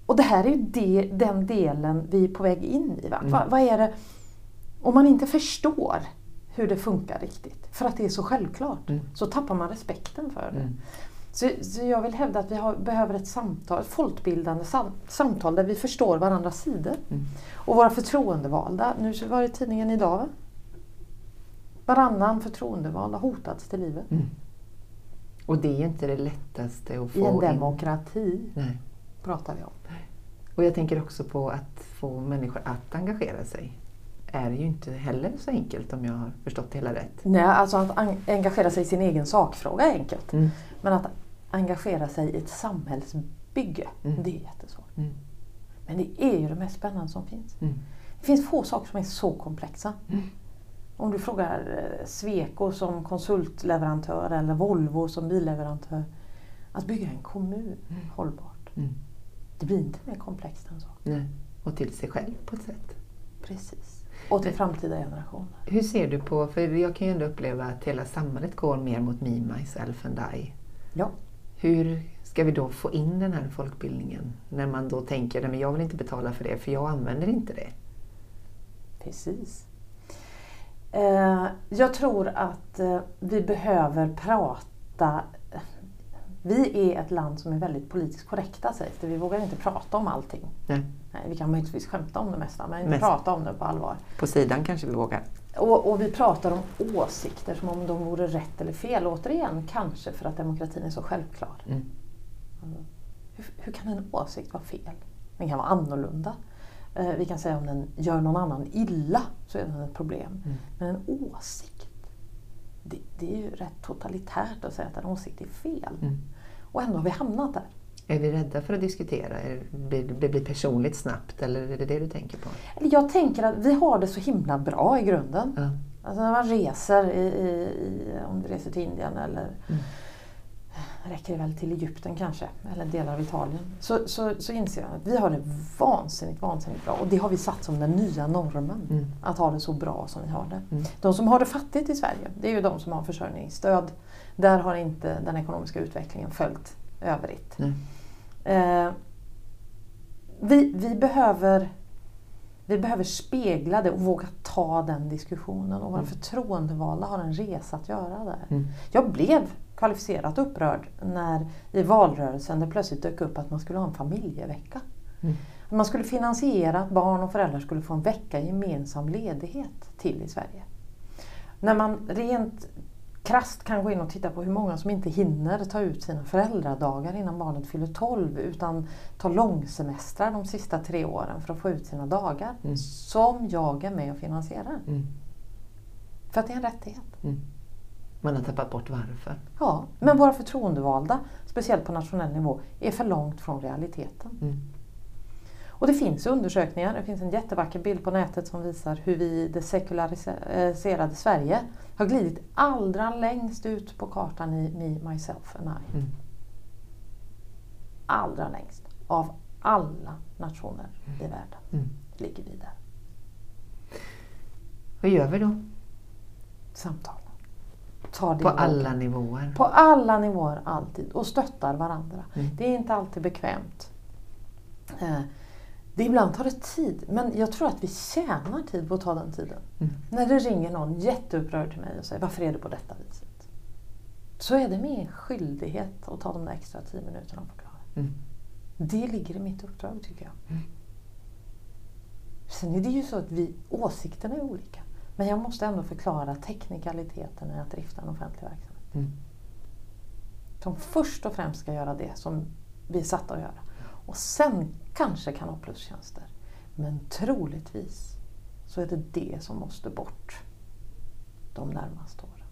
Speaker 2: Och det här är ju det, den delen vi är på väg in i. Va?
Speaker 1: Mm.
Speaker 2: Va, vad är det, om man inte förstår hur det funkar riktigt, för att det är så självklart,
Speaker 1: Mm.
Speaker 2: så tappar man respekten för det.
Speaker 1: Mm.
Speaker 2: Så, så jag vill hävda att vi har, behöver ett samtal, ett folkbildande sam, samtal där vi förstår varandras sidor.
Speaker 1: Mm.
Speaker 2: Och våra förtroendevalda, nu var det tidningen idag va? Varannan förtroendevald har hotats till livet.
Speaker 1: Mm. Och det är inte det lättaste att få
Speaker 2: I en
Speaker 1: in.
Speaker 2: demokrati
Speaker 1: Nej.
Speaker 2: pratar vi om.
Speaker 1: Och jag tänker också på att få människor att engagera sig. Är ju inte heller så enkelt om jag har förstått det hela rätt.
Speaker 2: Nej, alltså att engagera sig i sin egen sakfråga är enkelt.
Speaker 1: Mm.
Speaker 2: Men att engagera sig i ett samhällsbygge,
Speaker 1: Mm.
Speaker 2: det är jättesvårt.
Speaker 1: Mm.
Speaker 2: Men det är ju det mest spännande som finns.
Speaker 1: Mm.
Speaker 2: Det finns få saker som är så komplexa.
Speaker 1: Mm.
Speaker 2: Om du frågar eh, Sweco som konsultleverantör eller Volvo som billeverantör. Att bygga en kommun
Speaker 1: Mm.
Speaker 2: hållbart, det blir inte mer komplext än så.
Speaker 1: Nej. Och till sig själv på ett sätt.
Speaker 2: Precis. Och till framtida generationer.
Speaker 1: Hur ser du på, för jag kan ju ändå uppleva att hela samhället går mer mot me, myself and I.
Speaker 2: Ja.
Speaker 1: Hur ska vi då få in den här folkbildningen? När man då tänker, nej men jag vill inte betala för det för jag använder inte det.
Speaker 2: Precis. Eh, jag tror att eh, vi behöver prata vi är ett land som är väldigt politiskt korrekta sägs det. Vi vågar inte prata om allting.
Speaker 1: Nej.
Speaker 2: Nej, vi kan möjligtvis skämta om det mesta men inte
Speaker 1: Mest.
Speaker 2: prata om det på allvar.
Speaker 1: På sidan kanske vi vågar.
Speaker 2: Och, och vi pratar om åsikter som om de vore rätt eller fel. Återigen kanske för att demokratin är så självklar.
Speaker 1: Mm.
Speaker 2: Hur, hur kan en åsikt vara fel? Den kan vara annorlunda. Eh, vi kan säga om den gör någon annan illa så är den ett problem.
Speaker 1: Mm.
Speaker 2: Men en åsikt, det, det är ju rätt totalitärt att säga att en åsikt är fel.
Speaker 1: Mm.
Speaker 2: Och ändå har vi hamnat där.
Speaker 1: Är vi rädda för att diskutera? Är det, blir personligt snabbt eller är det det du tänker på?
Speaker 2: Jag tänker att vi har det så himla bra i grunden.
Speaker 1: Ja.
Speaker 2: Alltså när man reser, i, i, i, om du reser till Indien eller
Speaker 1: Mm.
Speaker 2: räcker det väl till Egypten kanske, eller delar av Italien. Så, så, så inser jag att vi har det vansinnigt, vansinnigt bra. Och det har vi satt som den nya normen.
Speaker 1: Mm.
Speaker 2: Att ha det så bra som vi har det.
Speaker 1: Mm.
Speaker 2: De som har det fattigt i Sverige, det är ju de som har försörjningsstöd. Där har inte den ekonomiska utvecklingen följt övrigt.
Speaker 1: Nej.
Speaker 2: Eh, vi, vi, behöver, vi behöver spegla det och våga ta den diskussionen. Och våra
Speaker 1: Mm.
Speaker 2: förtroendevalda har en resa att göra där.
Speaker 1: Mm.
Speaker 2: Jag blev kvalificerat upprörd när i valrörelsen det plötsligt dök upp att man skulle ha en familjevecka.
Speaker 1: Mm.
Speaker 2: Man skulle finansiera att barn och föräldrar skulle få en vecka gemensam ledighet till i Sverige. När man rent krasst kan gå in och titta på hur många som inte hinner ta ut sina föräldradagar innan barnet fyller 12 utan tar långsemestrar de sista tre åren för att få ut sina dagar.
Speaker 1: Mm.
Speaker 2: Som jag är med och finansierar.
Speaker 1: Mm.
Speaker 2: För att det är en rättighet.
Speaker 1: Mm. Man har tappat bort varför.
Speaker 2: Ja, men våra förtroendevalda, speciellt på nationell nivå, är för långt från realiteten.
Speaker 1: Mm.
Speaker 2: Och det finns undersökningar, det finns en jättevacker bild på nätet som visar hur vi i det sekulariserade Sverige har glidit allra längst ut på kartan i Me, Myself and I.
Speaker 1: Mm.
Speaker 2: Allra längst. Av alla nationer i världen
Speaker 1: Mm.
Speaker 2: ligger vi där.
Speaker 1: Vad gör vi då?
Speaker 2: Samtalen. Ta
Speaker 1: På alla nivåer?
Speaker 2: På alla nivåer, alltid. Och stöttar varandra.
Speaker 1: Mm.
Speaker 2: Det är inte alltid bekvämt. Det ibland tar det tid, men jag tror att vi tjänar tid på att ta den tiden.
Speaker 1: Mm.
Speaker 2: När det ringer någon jätteupprörd till mig och säger varför är det på detta viset? Så är det min skyldighet att ta de där extra tio minuterna och förklara.
Speaker 1: Mm.
Speaker 2: Det ligger i mitt uppdrag tycker jag.
Speaker 1: Mm.
Speaker 2: Sen är det ju så att vi, åsikterna är olika. Men jag måste ändå förklara teknikaliteten i att drifta en offentlig verksamhet.
Speaker 1: Mm.
Speaker 2: Som först och främst ska göra det som vi är satta att göra. Och sen kanske kan ha plustjänster. Men troligtvis så är det det som måste bort de närmaste åren.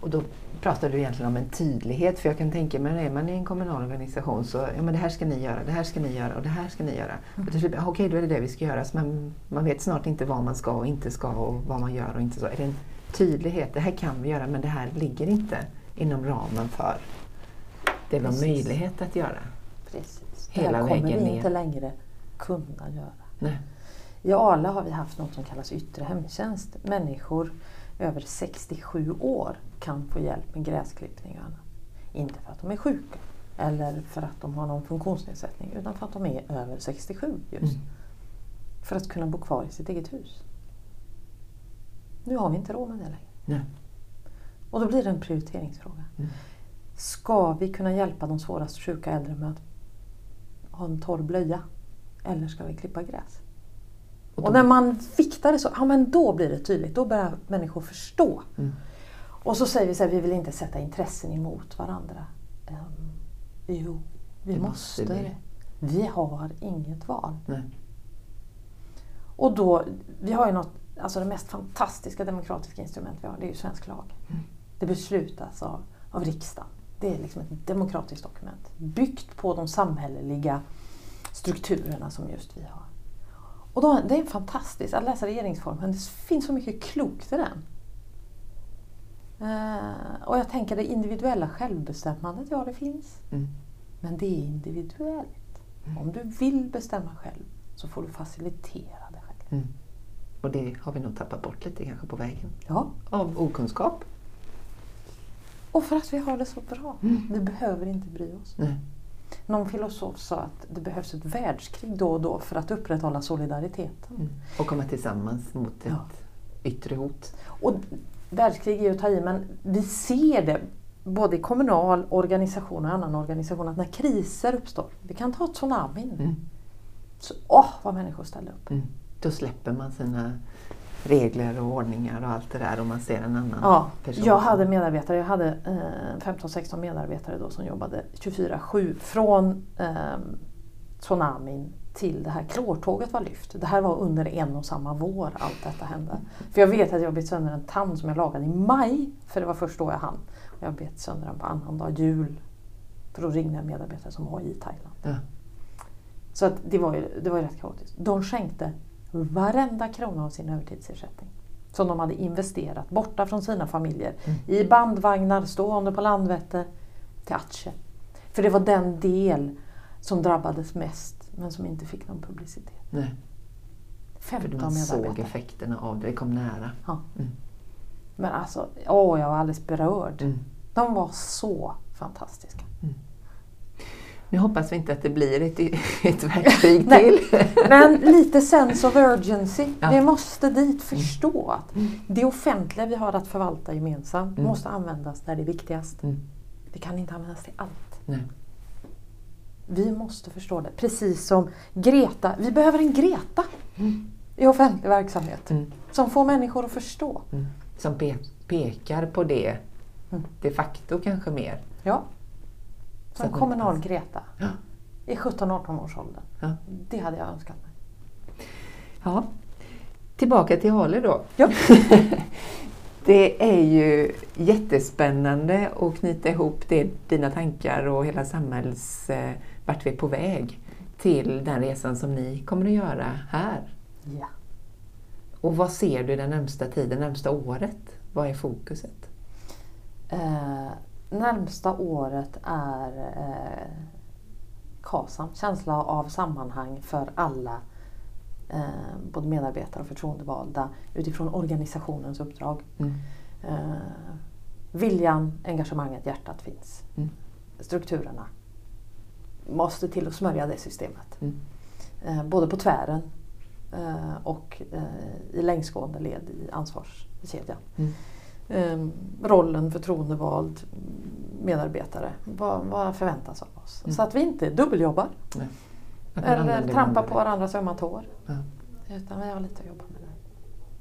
Speaker 1: Och då pratar du egentligen om en tydlighet, för jag kan tänka mig, är man i en kommunal organisation så, ja men det här ska ni göra, det här ska ni göra och det här ska ni göra. Ja, okej då är det det vi ska göra, så man, man vet snart inte vad man ska och inte ska och vad man gör och inte så. Är det en tydlighet, det här kan vi göra men det här ligger inte inom ramen för det vi har möjlighet att göra.
Speaker 2: Precis.
Speaker 1: Hela
Speaker 2: det här kommer vi inte längre kunna göra.
Speaker 1: Nej.
Speaker 2: I Ale har vi haft något som kallas yttre hemtjänst. Människor över 67 år kan få hjälp med gräsklippning och annat. Inte för att de är sjuka eller för att de har någon funktionsnedsättning utan för att de är över 67 just.
Speaker 1: Mm.
Speaker 2: För att kunna bo kvar i sitt eget hus. Nu har vi inte råd med det längre.
Speaker 1: Nej.
Speaker 2: Och då blir det en prioriteringsfråga.
Speaker 1: Mm.
Speaker 2: Ska vi kunna hjälpa de svårast sjuka äldre med att ha en torr blöja? Eller ska vi klippa gräs?
Speaker 1: Och
Speaker 2: Och när man viktar det så, ja men då blir det tydligt. Då börjar människor förstå.
Speaker 1: Mm.
Speaker 2: Och så säger vi så här, vi vill inte sätta intressen emot varandra. Ehm, jo, vi
Speaker 1: Det
Speaker 2: måste det. Vi har inget val.
Speaker 1: Nej.
Speaker 2: Och då, vi har ju något alltså det mest fantastiska demokratiska instrument vi har, det är ju svensk lag.
Speaker 1: Mm.
Speaker 2: Det beslutas av, av riksdagen. Det är liksom ett demokratiskt dokument byggt på de samhälleliga strukturerna som just vi har. Och då, det är fantastiskt att läsa regeringsformen. Det finns så mycket klokt i den. Eh, och jag tänker det individuella självbestämmandet, ja det finns.
Speaker 1: Mm.
Speaker 2: Men det är individuellt. Om du vill bestämma själv så får du facilitera det själv.
Speaker 1: Mm. Och det har vi nog tappat bort lite kanske på vägen.
Speaker 2: Ja.
Speaker 1: Av okunskap.
Speaker 2: Och för att vi har det så bra.
Speaker 1: Mm.
Speaker 2: Vi behöver inte bry oss.
Speaker 1: Nej.
Speaker 2: Någon filosof sa att det behövs ett världskrig då och då för att upprätthålla solidariteten.
Speaker 1: Mm. Och komma tillsammans mot ett
Speaker 2: Ja.
Speaker 1: yttre hot.
Speaker 2: Och världskrig är ju att ta i, men vi ser det både i kommunal organisation och annan organisation att när kriser uppstår, vi kan ta tsunamin,
Speaker 1: Mm.
Speaker 2: så åh vad människor ställer upp.
Speaker 1: Mm. Då släpper man sina regler och ordningar och allt det där och man ser en annan
Speaker 2: Ja,
Speaker 1: person.
Speaker 2: jag hade medarbetare, jag hade eh, 15-16 medarbetare då som jobbade 24-7 från eh, tsunamin till det här klortåget var lyft. Det här var under en och samma vår allt detta hände. För jag vet att jag bet sönder en tand som jag lagade i maj, för det var först då jag hann. Och jag bet sönder den på annandag jul. För då ringde en medarbetare som var i Thailand.
Speaker 1: Ja.
Speaker 2: Så att det, var ju, det var ju rätt kaotiskt. De skänkte varenda krona av sin övertidsersättning. Som de hade investerat borta från sina familjer.
Speaker 1: Mm.
Speaker 2: I bandvagnar stående på Landvetter till Atche. För det var den del som drabbades mest men som inte fick någon publicitet.
Speaker 1: Nej, för
Speaker 2: 15
Speaker 1: man såg effekterna av det, det kom nära.
Speaker 2: Ja.
Speaker 1: Mm.
Speaker 2: Men alltså, åh, jag var alldeles berörd.
Speaker 1: Mm.
Speaker 2: De var så fantastiska.
Speaker 1: Nu hoppas vi inte att det blir ett, ett världskrig till.
Speaker 2: Men lite sense of urgency.
Speaker 1: Ja.
Speaker 2: Vi måste dit förstå att
Speaker 1: Mm.
Speaker 2: det offentliga vi har att förvalta gemensamt
Speaker 1: Mm.
Speaker 2: måste användas där det är viktigast.
Speaker 1: Mm.
Speaker 2: Det kan inte användas till allt.
Speaker 1: Nej.
Speaker 2: Vi måste förstå det. Precis som Greta. Vi behöver en Greta
Speaker 1: Mm.
Speaker 2: i offentlig verksamhet.
Speaker 1: Mm.
Speaker 2: Som får människor att förstå.
Speaker 1: Mm. Som pe- pekar på det
Speaker 2: Mm.
Speaker 1: de facto kanske mer.
Speaker 2: Ja.
Speaker 1: Så
Speaker 2: Som
Speaker 1: att man
Speaker 2: kommunal
Speaker 1: inte-
Speaker 2: Greta.
Speaker 1: Ja.
Speaker 2: I 17-18 års ålder.
Speaker 1: Ja.
Speaker 2: Det hade jag önskat mig.
Speaker 1: Ja. Tillbaka till Ale då.
Speaker 2: Ja.
Speaker 1: Det är ju jättespännande att knyta ihop det, dina tankar och hela samhälls... Eh, vart vi är på väg till den resan som ni kommer att göra här.
Speaker 2: Ja.
Speaker 1: Och vad ser du den närmsta tiden, närmsta året? Vad är fokuset?
Speaker 2: Eh, närmsta året är eh, KASAM, känsla av sammanhang för alla eh, både medarbetare och förtroendevalda utifrån organisationens uppdrag.
Speaker 1: Mm.
Speaker 2: Eh, viljan, engagemanget, hjärtat finns.
Speaker 1: Mm.
Speaker 2: Strukturerna måste till att smörja det systemet.
Speaker 1: Mm.
Speaker 2: Eh, både på tvären eh, och eh, i längsgående led i ansvarskedjan.
Speaker 1: Mm.
Speaker 2: Eh, rollen förtroendevald medarbetare. Vad, vad förväntas av oss?
Speaker 1: Mm.
Speaker 2: Så att vi inte dubbeljobbar
Speaker 1: man
Speaker 2: eller trampar på varandras ömma tår.
Speaker 1: Ja.
Speaker 2: Utan vi har lite att jobba med det.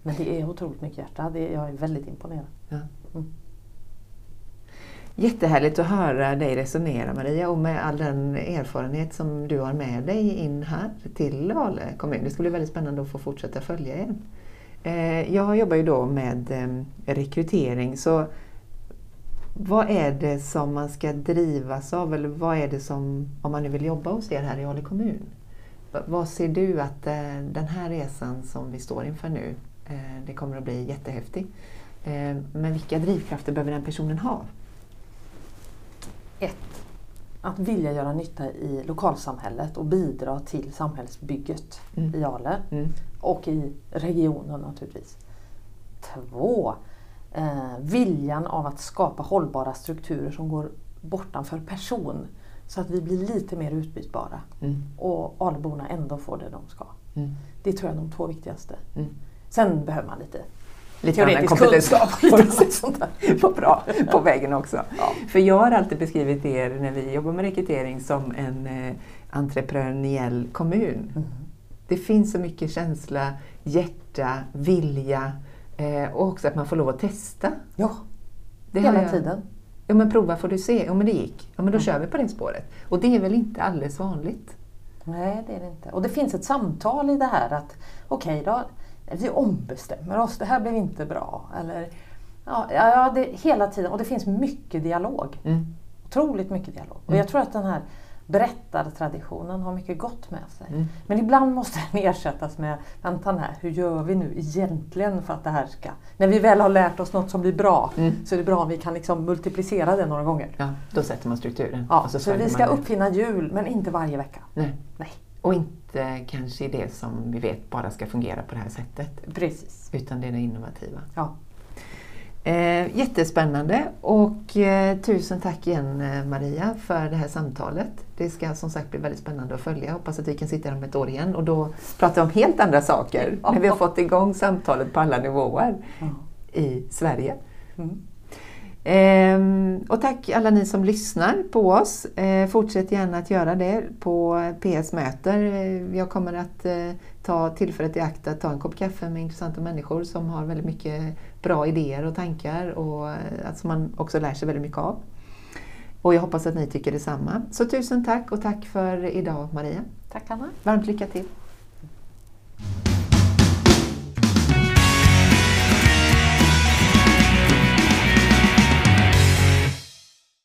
Speaker 2: Men det är otroligt mycket hjärta. Det, jag är väldigt imponerad.
Speaker 1: Ja.
Speaker 2: Mm.
Speaker 1: Jättehärligt att höra dig resonera Maria och med all den erfarenhet som du har med dig in här till Ale kommun. Det skulle bli väldigt spännande att få fortsätta följa er. Eh, jag jobbar ju då med eh, rekrytering så vad är det som man ska drivas av eller vad är det som, om man nu vill jobba hos er här i Ale kommun? Vad ser du att eh, den här resan som vi står inför nu, det kommer att bli jättehäftig. Men vilka drivkrafter behöver den personen ha?
Speaker 2: Ett, att vilja göra nytta i lokalsamhället och bidra till samhällsbygget
Speaker 1: Mm.
Speaker 2: i Ale
Speaker 1: Mm.
Speaker 2: och i regionen naturligtvis. Två, eh, viljan av att skapa hållbara strukturer som går bortanför person så att vi blir lite mer utbytbara
Speaker 1: Mm.
Speaker 2: och Aleborna ändå får det de ska.
Speaker 1: Mm.
Speaker 2: Det tror jag är de två viktigaste.
Speaker 1: Mm.
Speaker 2: Sen behöver man lite
Speaker 1: Lite
Speaker 2: teoretisk kunskap. Sånt där.
Speaker 1: Vad bra på vägen också.
Speaker 2: Ja.
Speaker 1: För jag har alltid beskrivit er när vi jobbar med rekrytering som en eh, entreprenöriell kommun.
Speaker 2: Mm.
Speaker 1: Det finns så mycket känsla, hjärta, vilja eh, och också att man får lov att testa.
Speaker 2: Ja,
Speaker 1: Det
Speaker 2: hela
Speaker 1: jag-
Speaker 2: tiden.
Speaker 1: Ja men prova får du se. Ja men det gick. Ja men då
Speaker 2: Mm.
Speaker 1: kör vi på det spåret. Och det är väl inte alldeles vanligt?
Speaker 2: Nej, det är det inte. Och det finns ett samtal i det här att okej då, vi ombestämmer oss, det här blev inte bra. Eller, ja, ja, det, hela tiden. Och det finns mycket dialog.
Speaker 1: Mm.
Speaker 2: Otroligt mycket dialog. Och jag tror att den här berättartraditionen har mycket gott med sig.
Speaker 1: Mm.
Speaker 2: Men ibland måste den ersättas med, vänta här, hur gör vi nu egentligen för att det här ska... När vi väl har lärt oss något som blir bra
Speaker 1: Mm.
Speaker 2: så är det bra om vi kan liksom multiplicera det några gånger.
Speaker 1: Ja, då sätter man strukturen.
Speaker 2: Ja, så
Speaker 1: följer
Speaker 2: vi ska
Speaker 1: det.
Speaker 2: uppfinna jul, men inte varje vecka.
Speaker 1: Nej.
Speaker 2: Nej,
Speaker 1: Och inte kanske det som vi vet bara ska fungera på det här sättet.
Speaker 2: precis.
Speaker 1: Utan det är det innovativa.
Speaker 2: Ja.
Speaker 1: Eh, jättespännande och eh, tusen tack igen eh, Maria för det här samtalet. Det ska som sagt bli väldigt spännande att följa. Hoppas att vi kan sitta här om ett år igen och då prata om helt andra saker. När vi har fått igång samtalet på alla nivåer i Sverige.
Speaker 2: Mm.
Speaker 1: Ehm, och tack alla ni som lyssnar på oss. Eh, fortsätt gärna att göra det på PS Möter. Eh, jag kommer att eh, ta tillfället i akt att ta en kopp kaffe med intressanta människor som har väldigt mycket bra idéer och tankar och att som man också lär sig väldigt mycket av. Och jag hoppas att ni tycker detsamma. Så tusen tack och tack för idag Maria.
Speaker 2: Tack Anna.
Speaker 1: Varmt lycka till!